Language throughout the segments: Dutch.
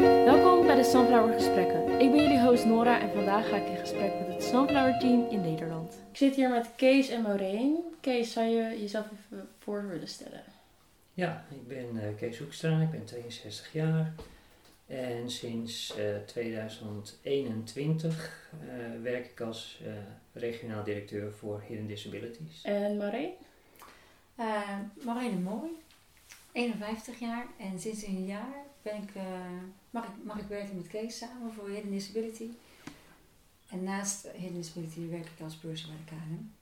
Welkom bij de Sunflower Gesprekken. Ik ben jullie host Nora en vandaag ga ik in gesprek met het Sunflower Team in Nederland. Ik zit hier met Kees en Maureen. Kees, zou je jezelf even voor willen stellen? Ja, ik ben uh, Kees Hoekstra, ik ben 62 jaar en sinds uh, 2021 uh, werk ik als uh, regionaal directeur voor Hidden Disabilities. En Maureen? Maureen de Mooi, 51 jaar en sinds een jaar ben ik, mag, ik, mag ik werken met Kees samen voor Hidden Disability. En naast Hidden Disability werk ik als purser bij de KNM.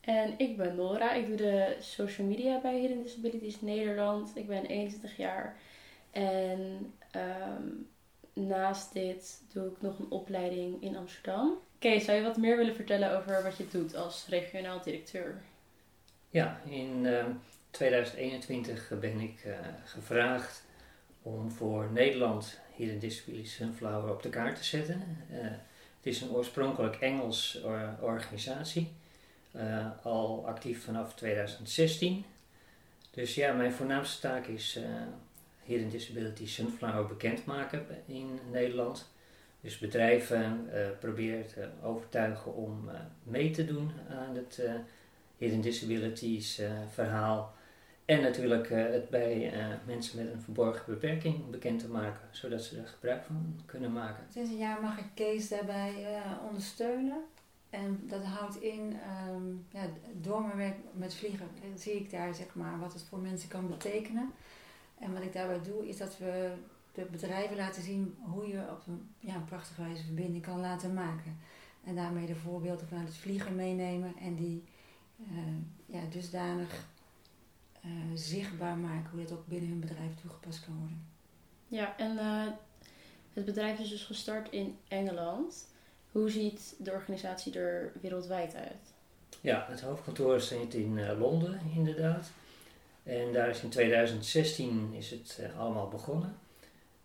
En ik ben Nora. Ik doe de social media bij Hidden Disabilities Nederland. Ik ben 21 jaar. En um, naast dit doe ik nog een opleiding in Amsterdam. Kees, zou je wat meer willen vertellen over wat je doet als regionaal directeur? Ja, in uh, 2021 ben ik uh, gevraagd om voor Nederland Hidden Disabilities Sunflower op de kaart te zetten. Uh, het is een oorspronkelijk Engels organisatie. Uh, al actief vanaf 2016. Dus ja, mijn voornaamste taak is uh, Hidden Disability Sunflower bekendmaken in Nederland. Dus bedrijven uh, te overtuigen om mee te doen aan het Hidden Disabilities verhaal. En natuurlijk het bij mensen met een verborgen beperking bekend te maken, zodat ze er gebruik van kunnen maken. Sinds een jaar mag ik Kees daarbij ondersteunen. En dat houdt in, um, ja, door mijn werk met vliegen zie ik daar zeg maar wat het voor mensen kan betekenen. En wat ik daarbij doe is dat we de bedrijven laten zien hoe je op een ja, prachtige wijze verbinding kan laten maken. En daarmee de voorbeelden vanuit het vliegen meenemen en die ja, dusdanig uh, zichtbaar maken hoe dat ook binnen hun bedrijf toegepast kan worden. Ja, en uh, het bedrijf is dus gestart in Engeland. Hoe ziet de organisatie er wereldwijd uit? Ja, het hoofdkantoor zit in uh, Londen inderdaad. En daar is in 2016 is het uh, allemaal begonnen.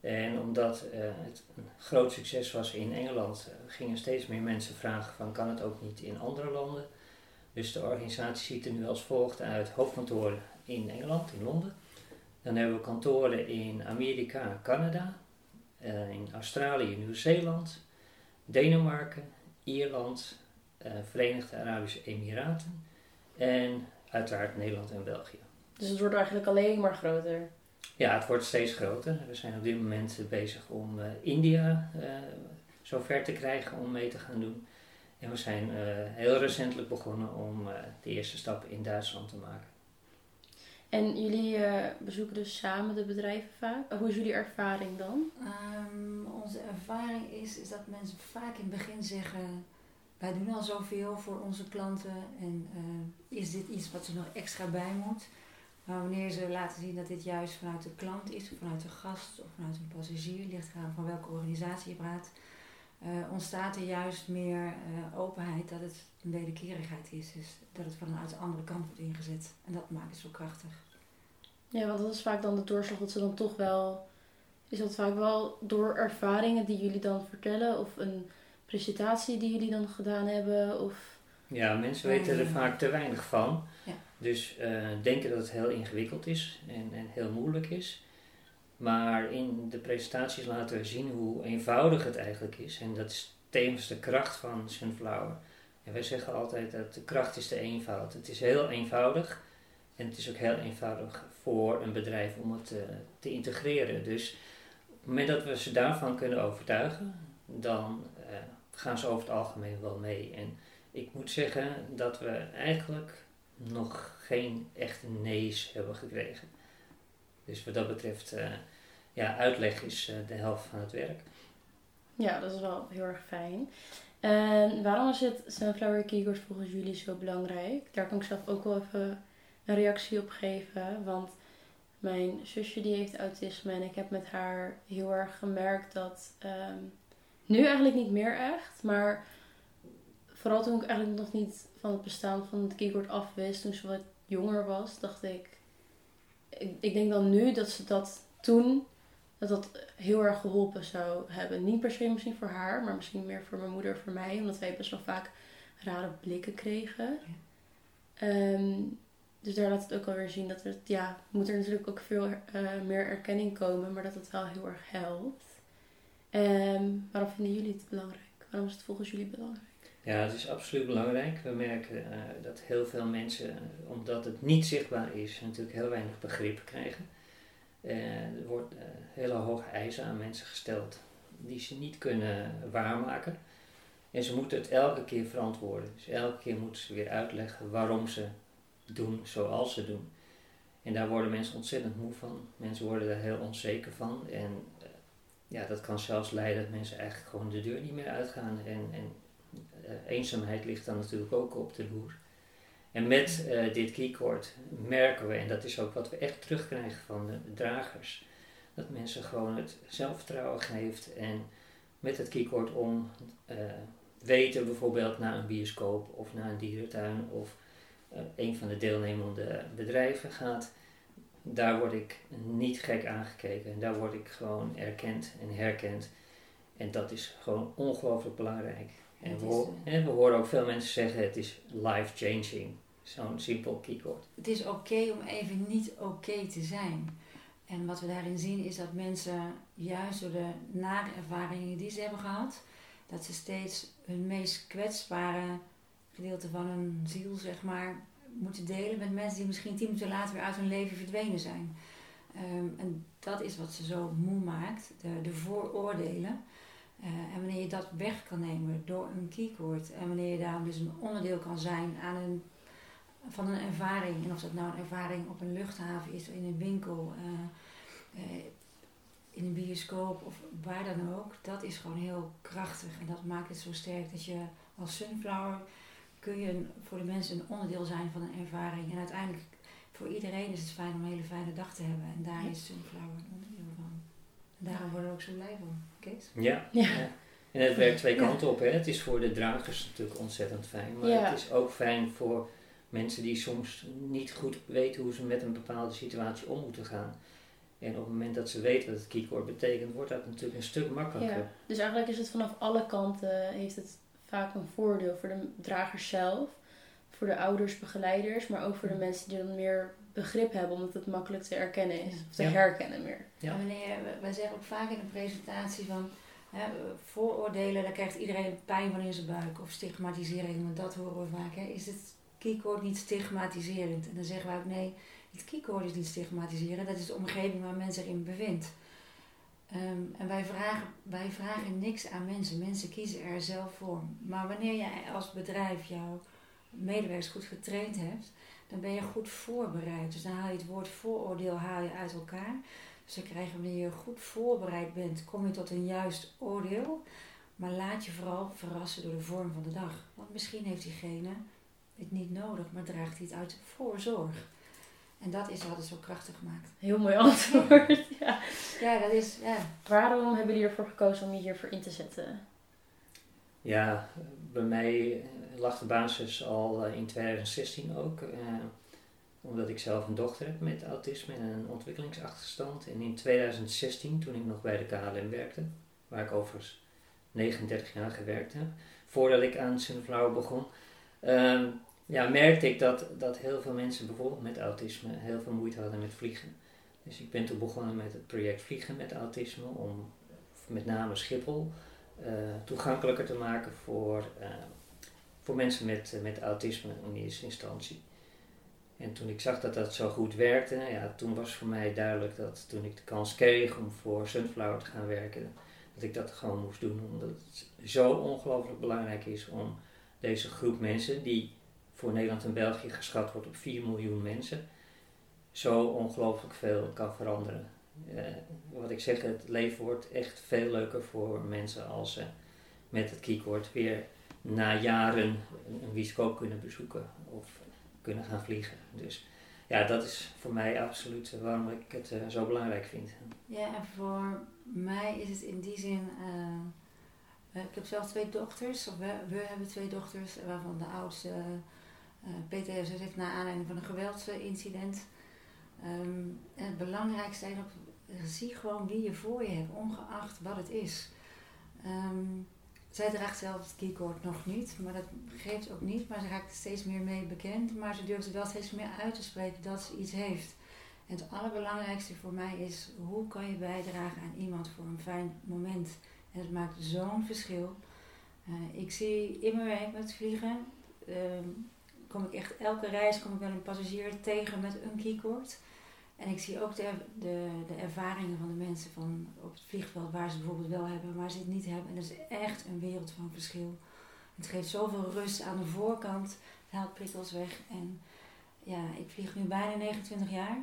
En omdat uh, het een groot succes was in Engeland, gingen steeds meer mensen vragen van kan het ook niet in andere landen. Dus de organisatie ziet er nu als volgt uit. Hoofdkantoor in Engeland, in Londen. Dan hebben we kantoren in Amerika, Canada, in Australië, Nieuw-Zeeland, Denemarken, Ierland, uh, Verenigde Arabische Emiraten en uiteraard Nederland en België. Dus het wordt eigenlijk alleen maar groter? Ja, het wordt steeds groter. We zijn op dit moment bezig om uh, India zover te krijgen om mee te gaan doen. En we zijn heel recentelijk begonnen om de eerste stap in Duitsland te maken. En jullie uh, bezoeken dus samen de bedrijven vaak. Hoe is jullie ervaring dan? Um, onze ervaring is, is dat mensen vaak in het begin zeggen: Wij doen al zoveel voor onze klanten en uh, is dit iets wat er nog extra bij moet? Maar wanneer ze laten zien dat dit juist vanuit de klant is, of vanuit de gast of vanuit een passagier, ligt eraan van welke organisatie je praat, uh, ontstaat er juist meer openheid dat het een wederkerigheid is. Dus dat het vanuit de andere kant wordt ingezet. En dat maakt het zo krachtig. Ja, want dat is vaak dan de doorslag dat ze dan toch wel... Is dat vaak wel door ervaringen die jullie dan vertellen? Of een presentatie die jullie dan gedaan hebben? Of... Ja, mensen weten er vaak te weinig van. Ja. Dus uh, denken dat het heel ingewikkeld is en, en heel moeilijk is. Maar in de presentaties laten we zien hoe eenvoudig het eigenlijk is. En dat is tevens de kracht van Sunflower. En wij zeggen altijd dat de kracht is de eenvoud. Het is heel eenvoudig. En het is ook heel eenvoudig voor een bedrijf om het uh, te integreren. Dus op het moment dat we ze daarvan kunnen overtuigen, dan uh, gaan ze over het algemeen wel mee. En ik moet zeggen dat we eigenlijk nog geen echte nee's hebben gekregen. Dus wat dat betreft, uh, ja, uitleg is de helft van het werk. Ja, dat is wel heel erg fijn. En waarom is het Sunflower Keyboard volgens jullie zo belangrijk? Daar kan ik zelf ook wel even een reactie op geven. Want mijn zusje die heeft autisme en ik heb met haar heel erg gemerkt dat um, nu eigenlijk niet meer echt, maar vooral toen ik eigenlijk nog niet van het bestaan van het keyboard afwist, toen ze wat jonger was, dacht ik, ik, ik denk dan nu dat ze dat toen dat dat heel erg geholpen zou hebben. Niet per se misschien voor haar, maar misschien meer voor mijn moeder, voor mij. Omdat wij best wel vaak rare blikken kregen. Ja. Um, dus daar laat het ook alweer zien dat het, ja, moet er natuurlijk ook veel meer erkenning komen, maar dat het wel heel erg helpt. En waarom vinden jullie het belangrijk? Waarom is het volgens jullie belangrijk? Ja, het is absoluut belangrijk. We merken dat heel veel mensen, omdat het niet zichtbaar is, natuurlijk heel weinig begrip krijgen. er wordt hele hoge eisen aan mensen gesteld die ze niet kunnen waarmaken. En ze moeten het elke keer verantwoorden. Dus elke keer moeten ze weer uitleggen waarom ze doen zoals ze doen. En daar worden mensen ontzettend moe van. Mensen worden er heel onzeker van. En ja, dat kan zelfs leiden dat mensen eigenlijk gewoon de deur niet meer uitgaan. En, en eenzaamheid ligt dan natuurlijk ook op de loer. En met uh, dit keycord merken we, en dat is ook wat we echt terugkrijgen van de, dragers, dat mensen gewoon het zelfvertrouwen geeft en met het keycord om weten bijvoorbeeld naar een bioscoop of naar een dierentuin of een van de deelnemende bedrijven gaat, daar word ik niet gek aangekeken. En daar word ik gewoon erkend en herkend. En dat is gewoon ongelooflijk belangrijk. En we, eh, we, horen ook veel mensen zeggen het is life-changing. Zo'n simpel keycord. Het is oké om even niet oké te zijn. En wat we daarin zien is dat mensen juist door de nare ervaringen die ze hebben gehad, dat ze steeds hun meest kwetsbare gedeelte van hun ziel, zeg maar, moeten delen met mensen die misschien tien minuten later weer uit hun leven verdwenen zijn. Um, en dat is wat ze zo moe maakt, de, de vooroordelen. Uh, en wanneer je dat weg kan nemen door een keycord en wanneer je daarom dus een onderdeel kan zijn aan een, van een ervaring, en of dat nou een ervaring op een luchthaven is, in een winkel, uh, uh, in een bioscoop of waar dan ook, dat is gewoon heel krachtig. En dat maakt het zo sterk dat je als Sunflower kun je voor de mensen een onderdeel zijn van een ervaring. En uiteindelijk voor iedereen is het fijn om een hele fijne dag te hebben. En daar is Sunflower een onderdeel daarom worden we ook zo blij van, Kees? Ja. ja. En het werkt twee kanten op. Hè. Het is voor de dragers natuurlijk ontzettend fijn, maar het is ook fijn voor mensen die soms niet goed weten hoe ze met een bepaalde situatie om moeten gaan. En op het moment dat ze weten wat het keycord betekent, wordt dat natuurlijk een stuk makkelijker. Ja, dus eigenlijk is het vanaf alle kanten, heeft het vaak een voordeel voor de dragers zelf, voor de ouders, begeleiders, maar ook voor de mm. mensen die dan meer begrip hebben, omdat het makkelijk te erkennen is, of te herkennen meer. Ja. En wij zeggen ook vaak in de presentatie van hè, vooroordelen, daar krijgt iedereen pijn van in zijn buik, of stigmatisering, want dat horen we vaak. Hè. Is het keycord niet stigmatiserend? En dan zeggen wij ook nee het keycord is niet stigmatiseren, dat is de omgeving waar men zich in bevindt. Ehm, en wij vragen, wij vragen niks aan mensen. Mensen kiezen er zelf voor. Maar wanneer jij als bedrijf jouw medewerkers goed getraind hebt, dan ben je goed voorbereid. Dus dan haal je het woord vooroordeel haal je uit elkaar. Dus dan krijg je, wanneer je goed voorbereid bent, kom je tot een juist oordeel. Maar laat je vooral verrassen door de vorm van de dag. Want misschien heeft diegene het niet nodig, maar draagt hij het uit voorzorg. En dat is wat het zo krachtig maakt. Heel mooi antwoord. ja. ja, dat is. Ja. Waarom hebben jullie ervoor gekozen om je hiervoor in te zetten? Ja, bij mij lag de basis al eh, in 2016 ook. Eh, omdat ik zelf een dochter heb met autisme en een ontwikkelingsachterstand. En in 2016, toen ik nog bij de KLM werkte, waar ik overigens 39 jaar gewerkt heb, voordat ik aan Sunflower begon, ehm, ja, merkte ik dat, dat heel veel mensen bijvoorbeeld met autisme heel veel moeite hadden met vliegen. Dus ik ben toen begonnen met het project Vliegen met Autisme om met name Schiphol uh, toegankelijker te maken voor, uh, voor mensen met, uh, met autisme in eerste instantie. En toen ik zag dat dat zo goed werkte, ja, toen was voor mij duidelijk dat toen ik de kans kreeg om voor Sunflower te gaan werken, dat ik dat gewoon moest doen. Omdat het zo ongelooflijk belangrijk is om deze groep mensen die voor Nederland en België geschat wordt op 4 miljoen mensen, zo ongelooflijk veel kan veranderen. Uh, wat ik zeg, het leven wordt echt veel leuker voor mensen als ze met het keycord weer na jaren een bioscoop kunnen bezoeken of kunnen gaan vliegen. Dus ja, dat is voor mij absoluut waarom ik het uh, zo belangrijk vind. Ja, en voor mij is het in die zin. Uh, ik heb zelf twee dochters, of we, hebben twee dochters, waarvan de oudste uh, eh, PTSS heeft naar aanleiding van een geweldsincident. Um, het belangrijkste is zie gewoon wie je voor je hebt, ongeacht wat het is. Um, zij draagt zelf het keycord nog niet, maar dat geeft ook niet. Maar ze raakt steeds meer mee bekend. Maar ze durft wel steeds meer uit te spreken dat ze iets heeft. En het allerbelangrijkste voor mij is, hoe kan je bijdragen aan iemand voor een fijn moment? En het maakt zo'n verschil. Uh, ik zie in mijn werk met vliegen, uh, kom ik echt elke reis kom ik wel een passagier tegen met een keycord. En ik zie ook de, de, de ervaringen van de mensen van op het vliegveld waar ze bijvoorbeeld wel hebben, waar ze het niet hebben. En dat is echt een wereld van verschil. Het geeft zoveel rust aan de voorkant, het haalt prikkels weg. En ja, ik vlieg nu bijna 29 jaar.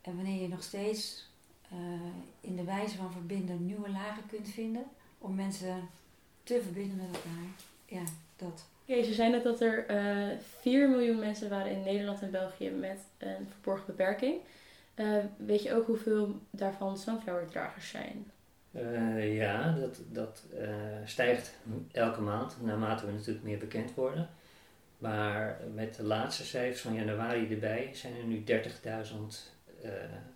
En wanneer je nog steeds uh, in de wijze van verbinden nieuwe lagen kunt vinden om mensen te verbinden met elkaar, ja, dat. Ja, ze zijn net dat er uh, eh, 4 miljoen mensen waren in Nederland en België met een verborgen beperking. Uh, weet je ook hoeveel daarvan sunflower-dragers zijn? Uh, ja, dat, dat uh, stijgt elke maand naarmate we natuurlijk meer bekend worden. Maar met de laatste cijfers van januari erbij zijn er nu 30.000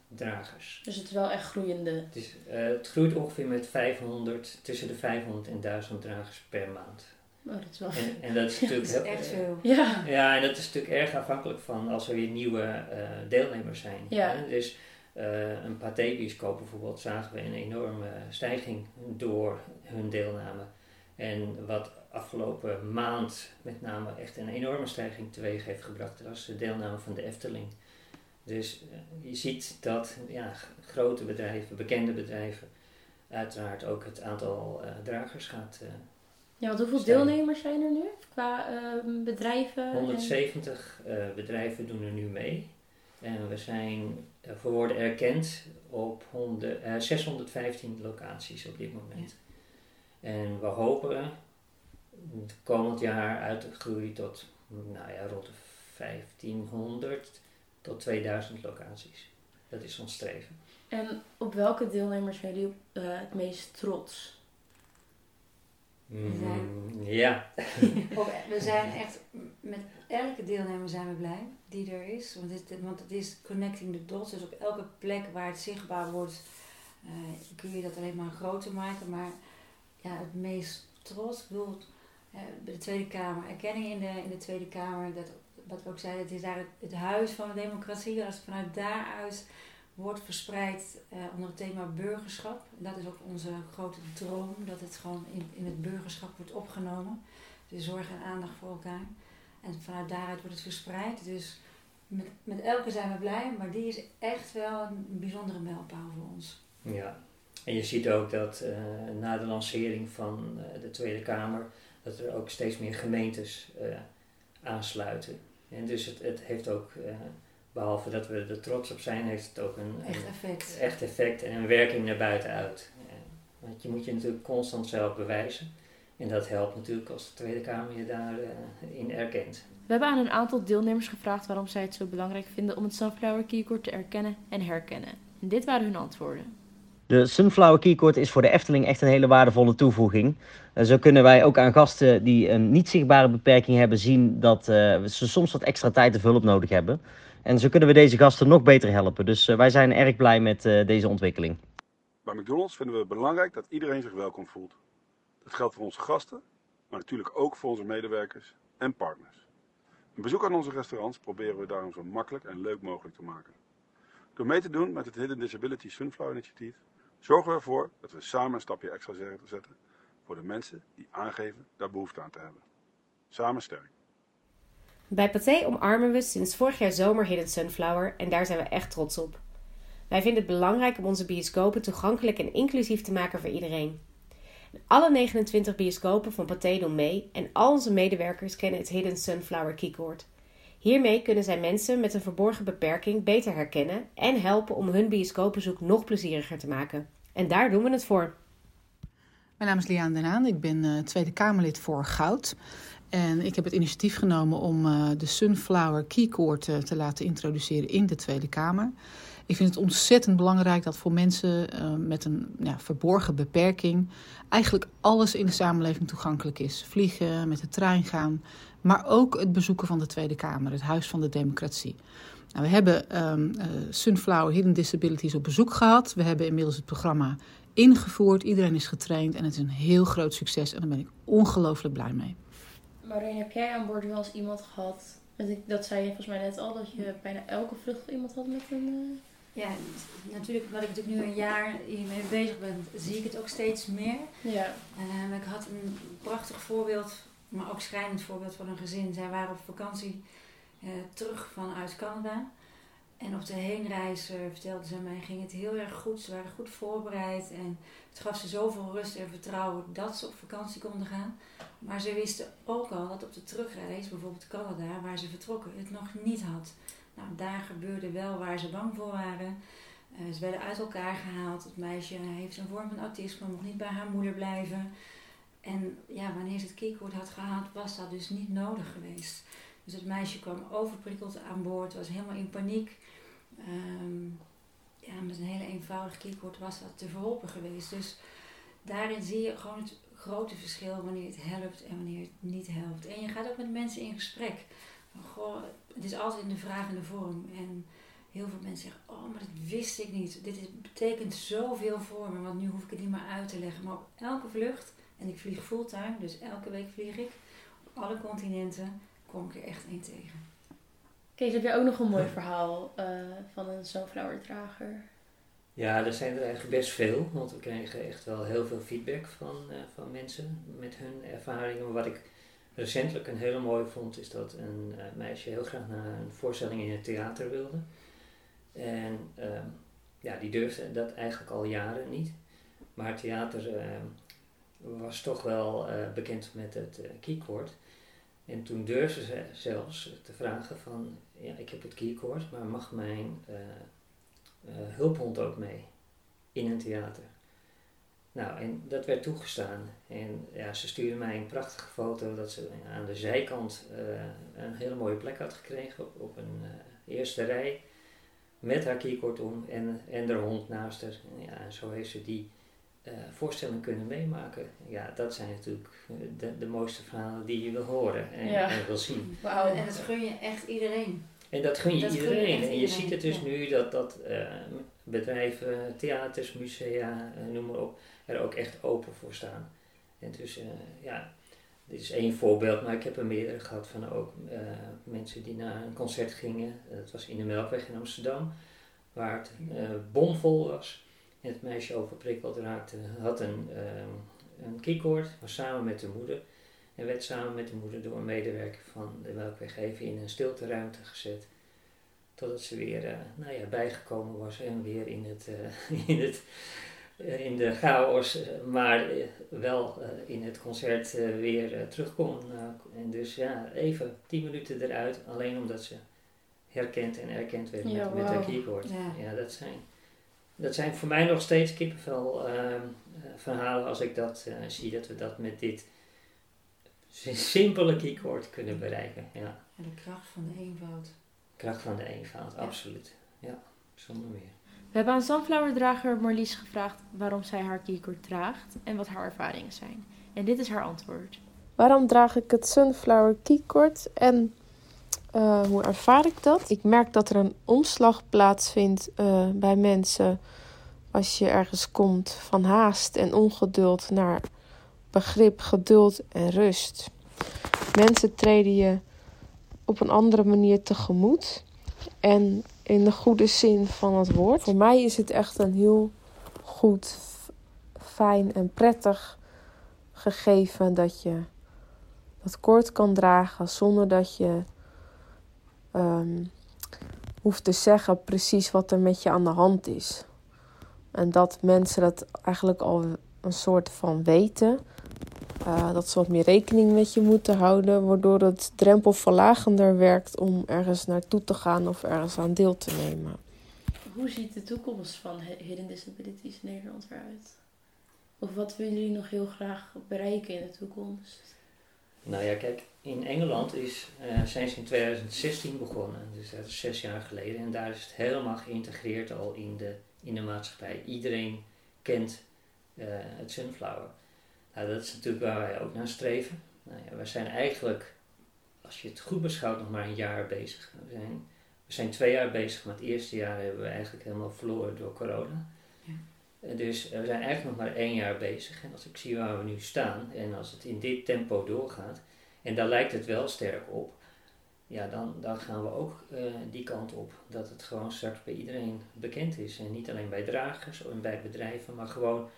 dragers. Dus het is wel echt groeiende. Het, is, het groeit ongeveer met 500, tussen de 500 en 1000 dragers per maand. Oh, dat is wel... En, en dat is natuurlijk dat is echt veel. Ja. ja, en dat is natuurlijk erg afhankelijk van als er weer nieuwe uh, deelnemers zijn. Ja. Hè? Dus uh, een Pathé-bioscoop bijvoorbeeld zagen we een enorme stijging door hun deelname. En wat afgelopen maand met name echt een enorme stijging teweeg heeft gebracht, was de deelname van de Efteling. Dus uh, je ziet dat ja, grote bedrijven, bekende bedrijven, uiteraard ook het aantal dragers gaat ja, want hoeveel deelnemers zijn er nu qua uh, bedrijven? 170 uh, bedrijven doen er nu mee. En we zijn uh, voor worden erkend op 100, 615 locaties op dit moment. Ja. En we hopen het komend jaar uit te groeien tot nou ja, rond de 1500 tot 2000 locaties. Dat is ons streven. En op welke deelnemers zijn jullie het meest trots? We zijn, mm, ja. we zijn echt, met elke deelnemer zijn we blij die er is. Want het, want het is connecting the dots. Dus op elke plek waar het zichtbaar wordt, uh, kun je dat alleen maar groter maken. Maar ja, het meest trots, ik bedoel, uh, bij de Tweede Kamer, erkenning in de, in de Tweede Kamer, dat, wat we ook zeiden, het is daar het, het huis van de democratie. Als vanuit daaruit wordt verspreid uh, onder het thema burgerschap. Dat is ook onze grote droom, dat het gewoon in, in het burgerschap wordt opgenomen. Dus zorg en aandacht voor elkaar. En vanuit daaruit wordt het verspreid. Dus met, met elke zijn we blij, maar die is echt wel een bijzondere mijlpaal voor ons. Ja, en je ziet ook dat uh, na de lancering van uh, de Tweede Kamer, dat er ook steeds meer gemeentes aansluiten. En dus het, het heeft ook behalve dat we er trots op zijn, heeft het ook een echt effect, een echt effect en een werking naar buiten uit. Want je moet je natuurlijk constant zelf bewijzen. En dat helpt natuurlijk als de Tweede Kamer je daarin uh, erkent. We hebben aan een aantal deelnemers gevraagd waarom zij het zo belangrijk vinden om het Sunflower Keycord te erkennen en herkennen. En dit waren hun antwoorden. De Sunflower Keycord is voor de Efteling echt een hele waardevolle toevoeging. Uh, zo kunnen wij ook aan gasten die een niet zichtbare beperking hebben zien dat uh, ze soms wat extra tijd of hulp nodig hebben. En zo kunnen we deze gasten nog beter helpen. Dus uh, wij zijn erg blij met uh, deze ontwikkeling. Bij McDonald's vinden we het belangrijk dat iedereen zich welkom voelt. Dat geldt voor onze gasten, maar natuurlijk ook voor onze medewerkers en partners. Een bezoek aan onze restaurants proberen we daarom zo makkelijk en leuk mogelijk te maken. Door mee te doen met het Hidden Disability Sunflower Initiatief zorgen we ervoor dat we samen een stapje extra zetten voor de mensen die aangeven daar behoefte aan te hebben. Samen sterk. Bij Pathé omarmen we sinds vorig jaar zomer Hidden Sunflower en daar zijn we echt trots op. Wij vinden het belangrijk om onze bioscopen toegankelijk en inclusief te maken voor iedereen. Alle 29 bioscopen van Pathé doen mee en al onze medewerkers kennen het Hidden Sunflower Keycord. Hiermee kunnen zij mensen met een verborgen beperking beter herkennen en helpen om hun bioscoopbezoek nog plezieriger te maken. En daar doen we het voor. Mijn naam is Liaan Den Haan, ik ben uh, Tweede Kamerlid voor Goud. En ik heb het initiatief genomen om uh, de Sunflower Keycord uh, te laten introduceren in de Tweede Kamer. Ik vind het ontzettend belangrijk dat voor mensen uh, met een ja, verborgen beperking eigenlijk alles in de samenleving toegankelijk is. Vliegen, met de trein gaan, maar ook het bezoeken van de Tweede Kamer, het Huis van de Democratie. Nou, we hebben um, Sunflower Hidden Disabilities op bezoek gehad. We hebben inmiddels het programma ingevoerd, iedereen is getraind en het is een heel groot succes en daar ben ik ongelooflijk blij mee. Marijn, heb jij aan boord wel eens iemand gehad? Dat zei je volgens mij net al, dat je bijna elke vlucht iemand had met een... Uh... Ja, natuurlijk, wat ik natuurlijk nu een jaar hiermee bezig ben, zie ik het ook steeds meer. Ja. Uh, ik had een prachtig voorbeeld, maar ook schrijnend voorbeeld van een gezin. Zij waren op vakantie uh, terug vanuit Canada. En op de heenreis uh, vertelde ze mij, ging het heel erg goed. Ze waren goed voorbereid en het gaf ze zoveel rust en vertrouwen dat ze op vakantie konden gaan. Maar ze wisten ook al dat op de terugreis, bijvoorbeeld Canada, waar ze vertrokken, het nog niet had. Nou, daar gebeurde wel waar ze bang voor waren. Uh, ze werden uit elkaar gehaald. Het meisje heeft een vorm van autisme, mocht niet bij haar moeder blijven. En ja, wanneer ze het keycord had gehaald, was dat dus niet nodig geweest. Dus het meisje kwam overprikkeld aan boord, was helemaal in paniek. Um, ja, met een hele eenvoudig keycord was dat te verholpen geweest. Dus daarin zie je gewoon het grote verschil wanneer het helpt en wanneer het niet helpt. En je gaat ook met mensen in gesprek. Goh, het is altijd in de vraag de vorm. En heel veel mensen zeggen, oh, maar dat wist ik niet. Dit betekent zoveel voor me, want nu hoef ik het niet meer uit te leggen. Maar op elke vlucht, en ik vlieg fulltime, dus elke week vlieg ik, op alle continenten, kom ik er echt één tegen. Kees, heb jij ook nog een mooi verhaal uh, van een sunflower-drager? Ja, er zijn er eigenlijk best veel, want we krijgen echt wel heel veel feedback van, uh, van mensen met hun ervaringen. Maar wat ik recentelijk een hele mooie vond, is dat een uh, meisje heel graag naar een voorstelling in het theater wilde. En ehm, ja, die durfde dat eigenlijk al jaren niet. Maar het theater ehm, was toch wel bekend met het keycord. En toen durfde ze zelfs te vragen van, ja, ik heb het keycord, maar mag mijn uh, hulphond ook mee in een theater? Nou, en dat werd toegestaan. En ja, ze stuurde mij een prachtige foto dat ze aan de zijkant uh, een hele mooie plek had gekregen op, op een eerste rij. Met haar keycord om en, en haar hond naast haar. Ja, en zo heeft ze die uh, voorstelling kunnen meemaken. Ja, dat zijn natuurlijk de, de mooiste verhalen die je wil horen en, en wil zien. Wauw, en dat gun je echt iedereen. En dat gun je iedereen. en je ziet het dus nu dat, dat uh, bedrijven, theaters, musea, uh, noem maar op, er ook echt open voor staan. En dus ja, dit is één voorbeeld, maar ik heb er meerdere gehad van ook mensen die naar een concert gingen. Dat was in de Melkweg in Amsterdam, waar het bomvol was. Het meisje overprikkeld raakte, had een, uh, een keycord, was samen met de moeder. En werd samen met de moeder door een medewerker van de melkweg even in een stilteruimte gezet. Totdat ze weer uh, nou ja, bijgekomen was en weer in, het, uh, in, het, uh, in de chaos, maar wel in het concert weer terug kon. en dus ja, even tien minuten eruit, alleen omdat ze herkend en erkend werd met, wow. met haar keycord. Ja. ja, dat zijn dat zijn voor mij nog steeds kippenvel uh, verhalen als ik dat uh, zie, dat we dat met dit simpele keycord kunnen bereiken. Ja. En de kracht van de eenvoud. Kracht van de eenvoud, absoluut. Ja, zonder meer. We hebben aan Sunflower-drager Marlies gevraagd waarom zij haar keycord draagt en wat haar ervaringen zijn. En dit is haar antwoord. Waarom draag ik het Sunflower keycord en uh, hoe ervaar ik dat? Ik merk dat er een omslag plaatsvindt uh, bij mensen als je ergens komt van haast en ongeduld naar begrip, geduld en rust. Mensen treden je op een andere manier tegemoet en in de goede zin van het woord. Voor mij is het echt een heel goed, fijn en prettig gegeven dat je dat kort kan dragen zonder dat je um, hoeft te zeggen precies wat er met je aan de hand is. En dat mensen dat eigenlijk al een soort van weten. Uh, dat ze wat meer rekening met je moeten houden, waardoor het drempelverlagender werkt om ergens naartoe te gaan of ergens aan deel te nemen. Hoe ziet de toekomst van Hidden Disabilities Nederland eruit? Of wat willen jullie nog heel graag bereiken in de toekomst? Nou ja, kijk, in Engeland is, uh, zijn ze in 2016 begonnen, dus dat is zes jaar geleden. En daar is het helemaal geïntegreerd al in de, in de maatschappij. Iedereen kent uh, het Sunflower. Nou, dat is natuurlijk waar wij ook naar streven. Nou ja, we zijn eigenlijk, als je het goed beschouwt, nog maar een jaar bezig. Zijn, we zijn twee jaar bezig, maar het eerste jaar hebben we eigenlijk helemaal verloren door corona. Eh, dus we zijn eigenlijk nog maar één jaar bezig. En als ik zie waar we nu staan en als het in dit tempo doorgaat, en daar lijkt het wel sterk op, ja, dan, dan gaan we ook uh, die kant op. Dat het gewoon straks bij iedereen bekend is. En niet alleen bij dragers en bij bedrijven, maar gewoon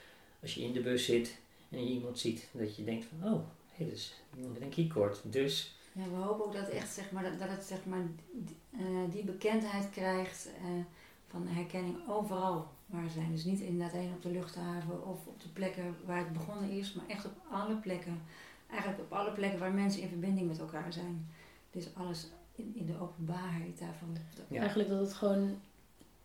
als je in de bus zit en je iemand ziet, dat je denkt van, oh, is iemand met een keycord. Dus... Ja, we hopen ook dat, echt, zeg maar, dat, dat het zeg maar, die, die bekendheid krijgt van herkenning overal waar we zijn. Dus niet inderdaad alleen op de luchthaven of op de plekken waar het begonnen is, maar echt op alle plekken. Eigenlijk op alle plekken waar mensen in verbinding met elkaar zijn. Dus alles in, in de openbaarheid daarvan. Ja. Eigenlijk dat het gewoon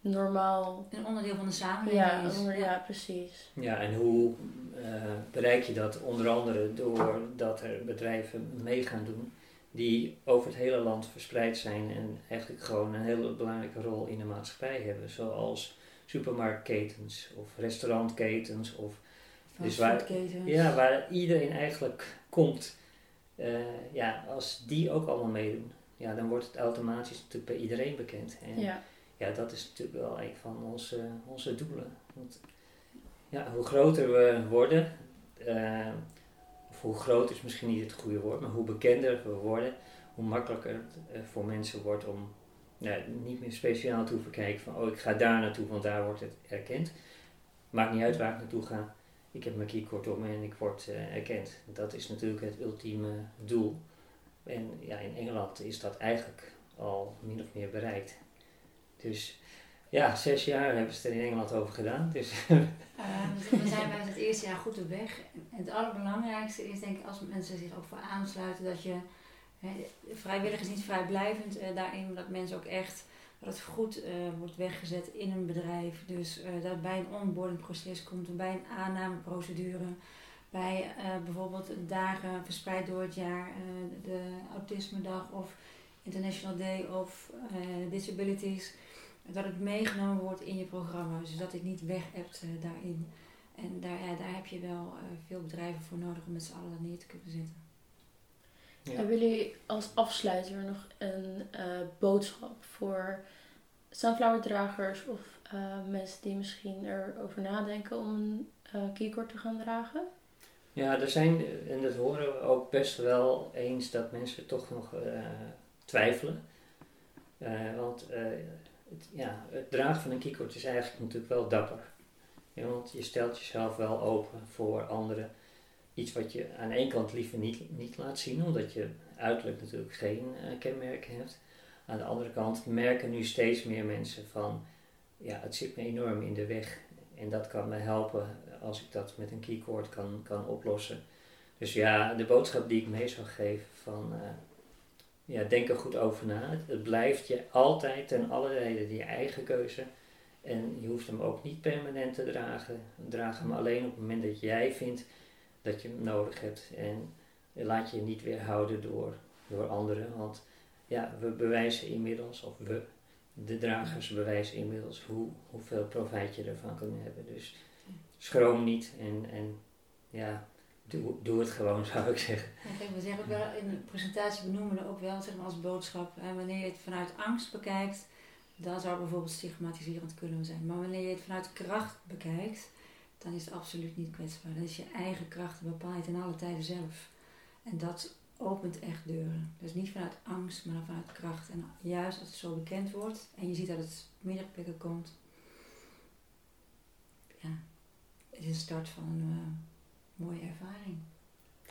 normaal... Een onderdeel van de samenleving ja, is. ja, precies. Ja, en hoe uh, bereik je dat? Onder andere doordat er bedrijven mee gaan doen die over het hele land verspreid zijn en eigenlijk gewoon een hele belangrijke rol in de maatschappij hebben. Zoals supermarktketens of restaurantketens of dus waar, ja, waar iedereen eigenlijk komt. Uh, ja, als die ook allemaal meedoen, ja, dan wordt het automatisch natuurlijk bij iedereen bekend. En ja. ja, dat is natuurlijk wel een van onze, onze doelen. Want ja, hoe groter we worden, uh, of hoe groot is misschien niet het goede woord, maar hoe bekender we worden, hoe makkelijker het uh, voor mensen wordt om niet meer speciaal hoeven kijken van, oh ik ga daar naartoe, want daar wordt het erkend. Maakt niet uit waar ik naartoe ga. Ik heb mijn keycord om en ik word uh, erkend. Dat is natuurlijk het ultieme doel. En ja, in Engeland is dat eigenlijk al min of meer bereikt. Dus ja, zes jaar hebben ze er in Engeland over gedaan. Dus. We zijn bij het eerste jaar goed op weg. En het allerbelangrijkste is denk ik als mensen zich ook voor aansluiten dat je vrijwillig is niet vrijblijvend uh, daarin, dat mensen ook echt dat het goed uh, wordt weggezet in een bedrijf. Dus uh, dat bij een onboardingproces komt, bij een aannameprocedure, bij bijvoorbeeld dagen verspreid door het jaar, de Autisme Dag of International Day of Disabilities, dat het meegenomen wordt in je programma. Dus dat het niet weg hebt daarin. En daar, ja, daar heb je wel veel bedrijven voor nodig om met z'n allen neer te kunnen zitten. Ja. Hebben jullie als afsluiter nog een boodschap voor sunflower-dragers of uh, mensen die misschien erover nadenken om een uh, keycord te gaan dragen? Ja, er zijn, en dat horen we ook best wel eens, dat mensen toch nog twijfelen. want het, ja, het dragen van een keycord is eigenlijk natuurlijk wel dapper. Ja, want je stelt jezelf wel open voor anderen. Iets wat je aan één kant liever niet, niet laat zien, omdat je uiterlijk natuurlijk geen kenmerken hebt. Aan de andere kant merken nu steeds meer mensen van, ja, het zit me enorm in de weg. En dat kan me helpen als ik dat met een keycord kan, kan oplossen. Dus ja, de boodschap die ik mee zou geven van, uh, ja, denk er goed over na. Het, blijft je altijd ten alle tijde je eigen keuze. En je hoeft hem ook niet permanent te dragen. Draag hem alleen op het moment dat jij vindt dat je nodig hebt. En laat je niet weerhouden door, door anderen. Want ja, we bewijzen inmiddels, of we, de dragers bewijzen inmiddels hoe, hoeveel profijt je ervan kunt hebben. Dus schroom niet en, en ja, doe, doe het gewoon, zou ik zeggen. Ja, we zeggen ook wel in de presentatie, we noemen ook wel zeg maar, als boodschap, hè, wanneer je het vanuit angst bekijkt, dan zou bijvoorbeeld stigmatiserend kunnen zijn. Maar wanneer je het vanuit kracht bekijkt, dan is het absoluut niet kwetsbaar. Dan is je eigen kracht bepaal je ten alle tijden zelf. En dat opent echt deuren. Dus niet vanuit angst, maar vanuit kracht. En juist als het zo bekend wordt en je ziet dat het meerdere plekken komt, ja, het is een start van een uh, mooie ervaring.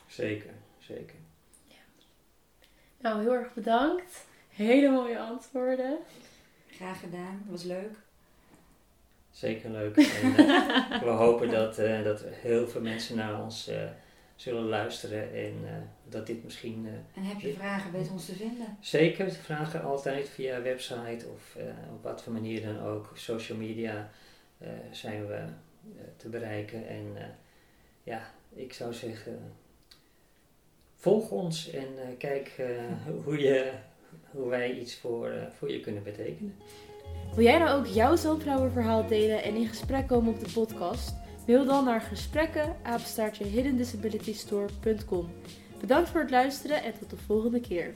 Zeker, zeker. Ja. Nou, heel erg bedankt. Hele mooie antwoorden. Graag gedaan, het was leuk. Zeker leuk. En, uh, we hopen dat, uh, dat heel veel mensen naar ons zullen luisteren en uh, dat dit misschien... Uh, en heb je vragen, weet ons te vinden? Zeker, vragen altijd via website of uh, op wat voor manier dan ook. Social media zijn we te bereiken en ja, ik zou zeggen, volg ons en kijk hoe, je, hoe wij iets voor, voor je kunnen betekenen. Wil jij nou ook jouw Sunflower verhaal delen en in gesprek komen op de podcast? Mail dan naar gesprekken. Bedankt voor het luisteren en tot de volgende keer.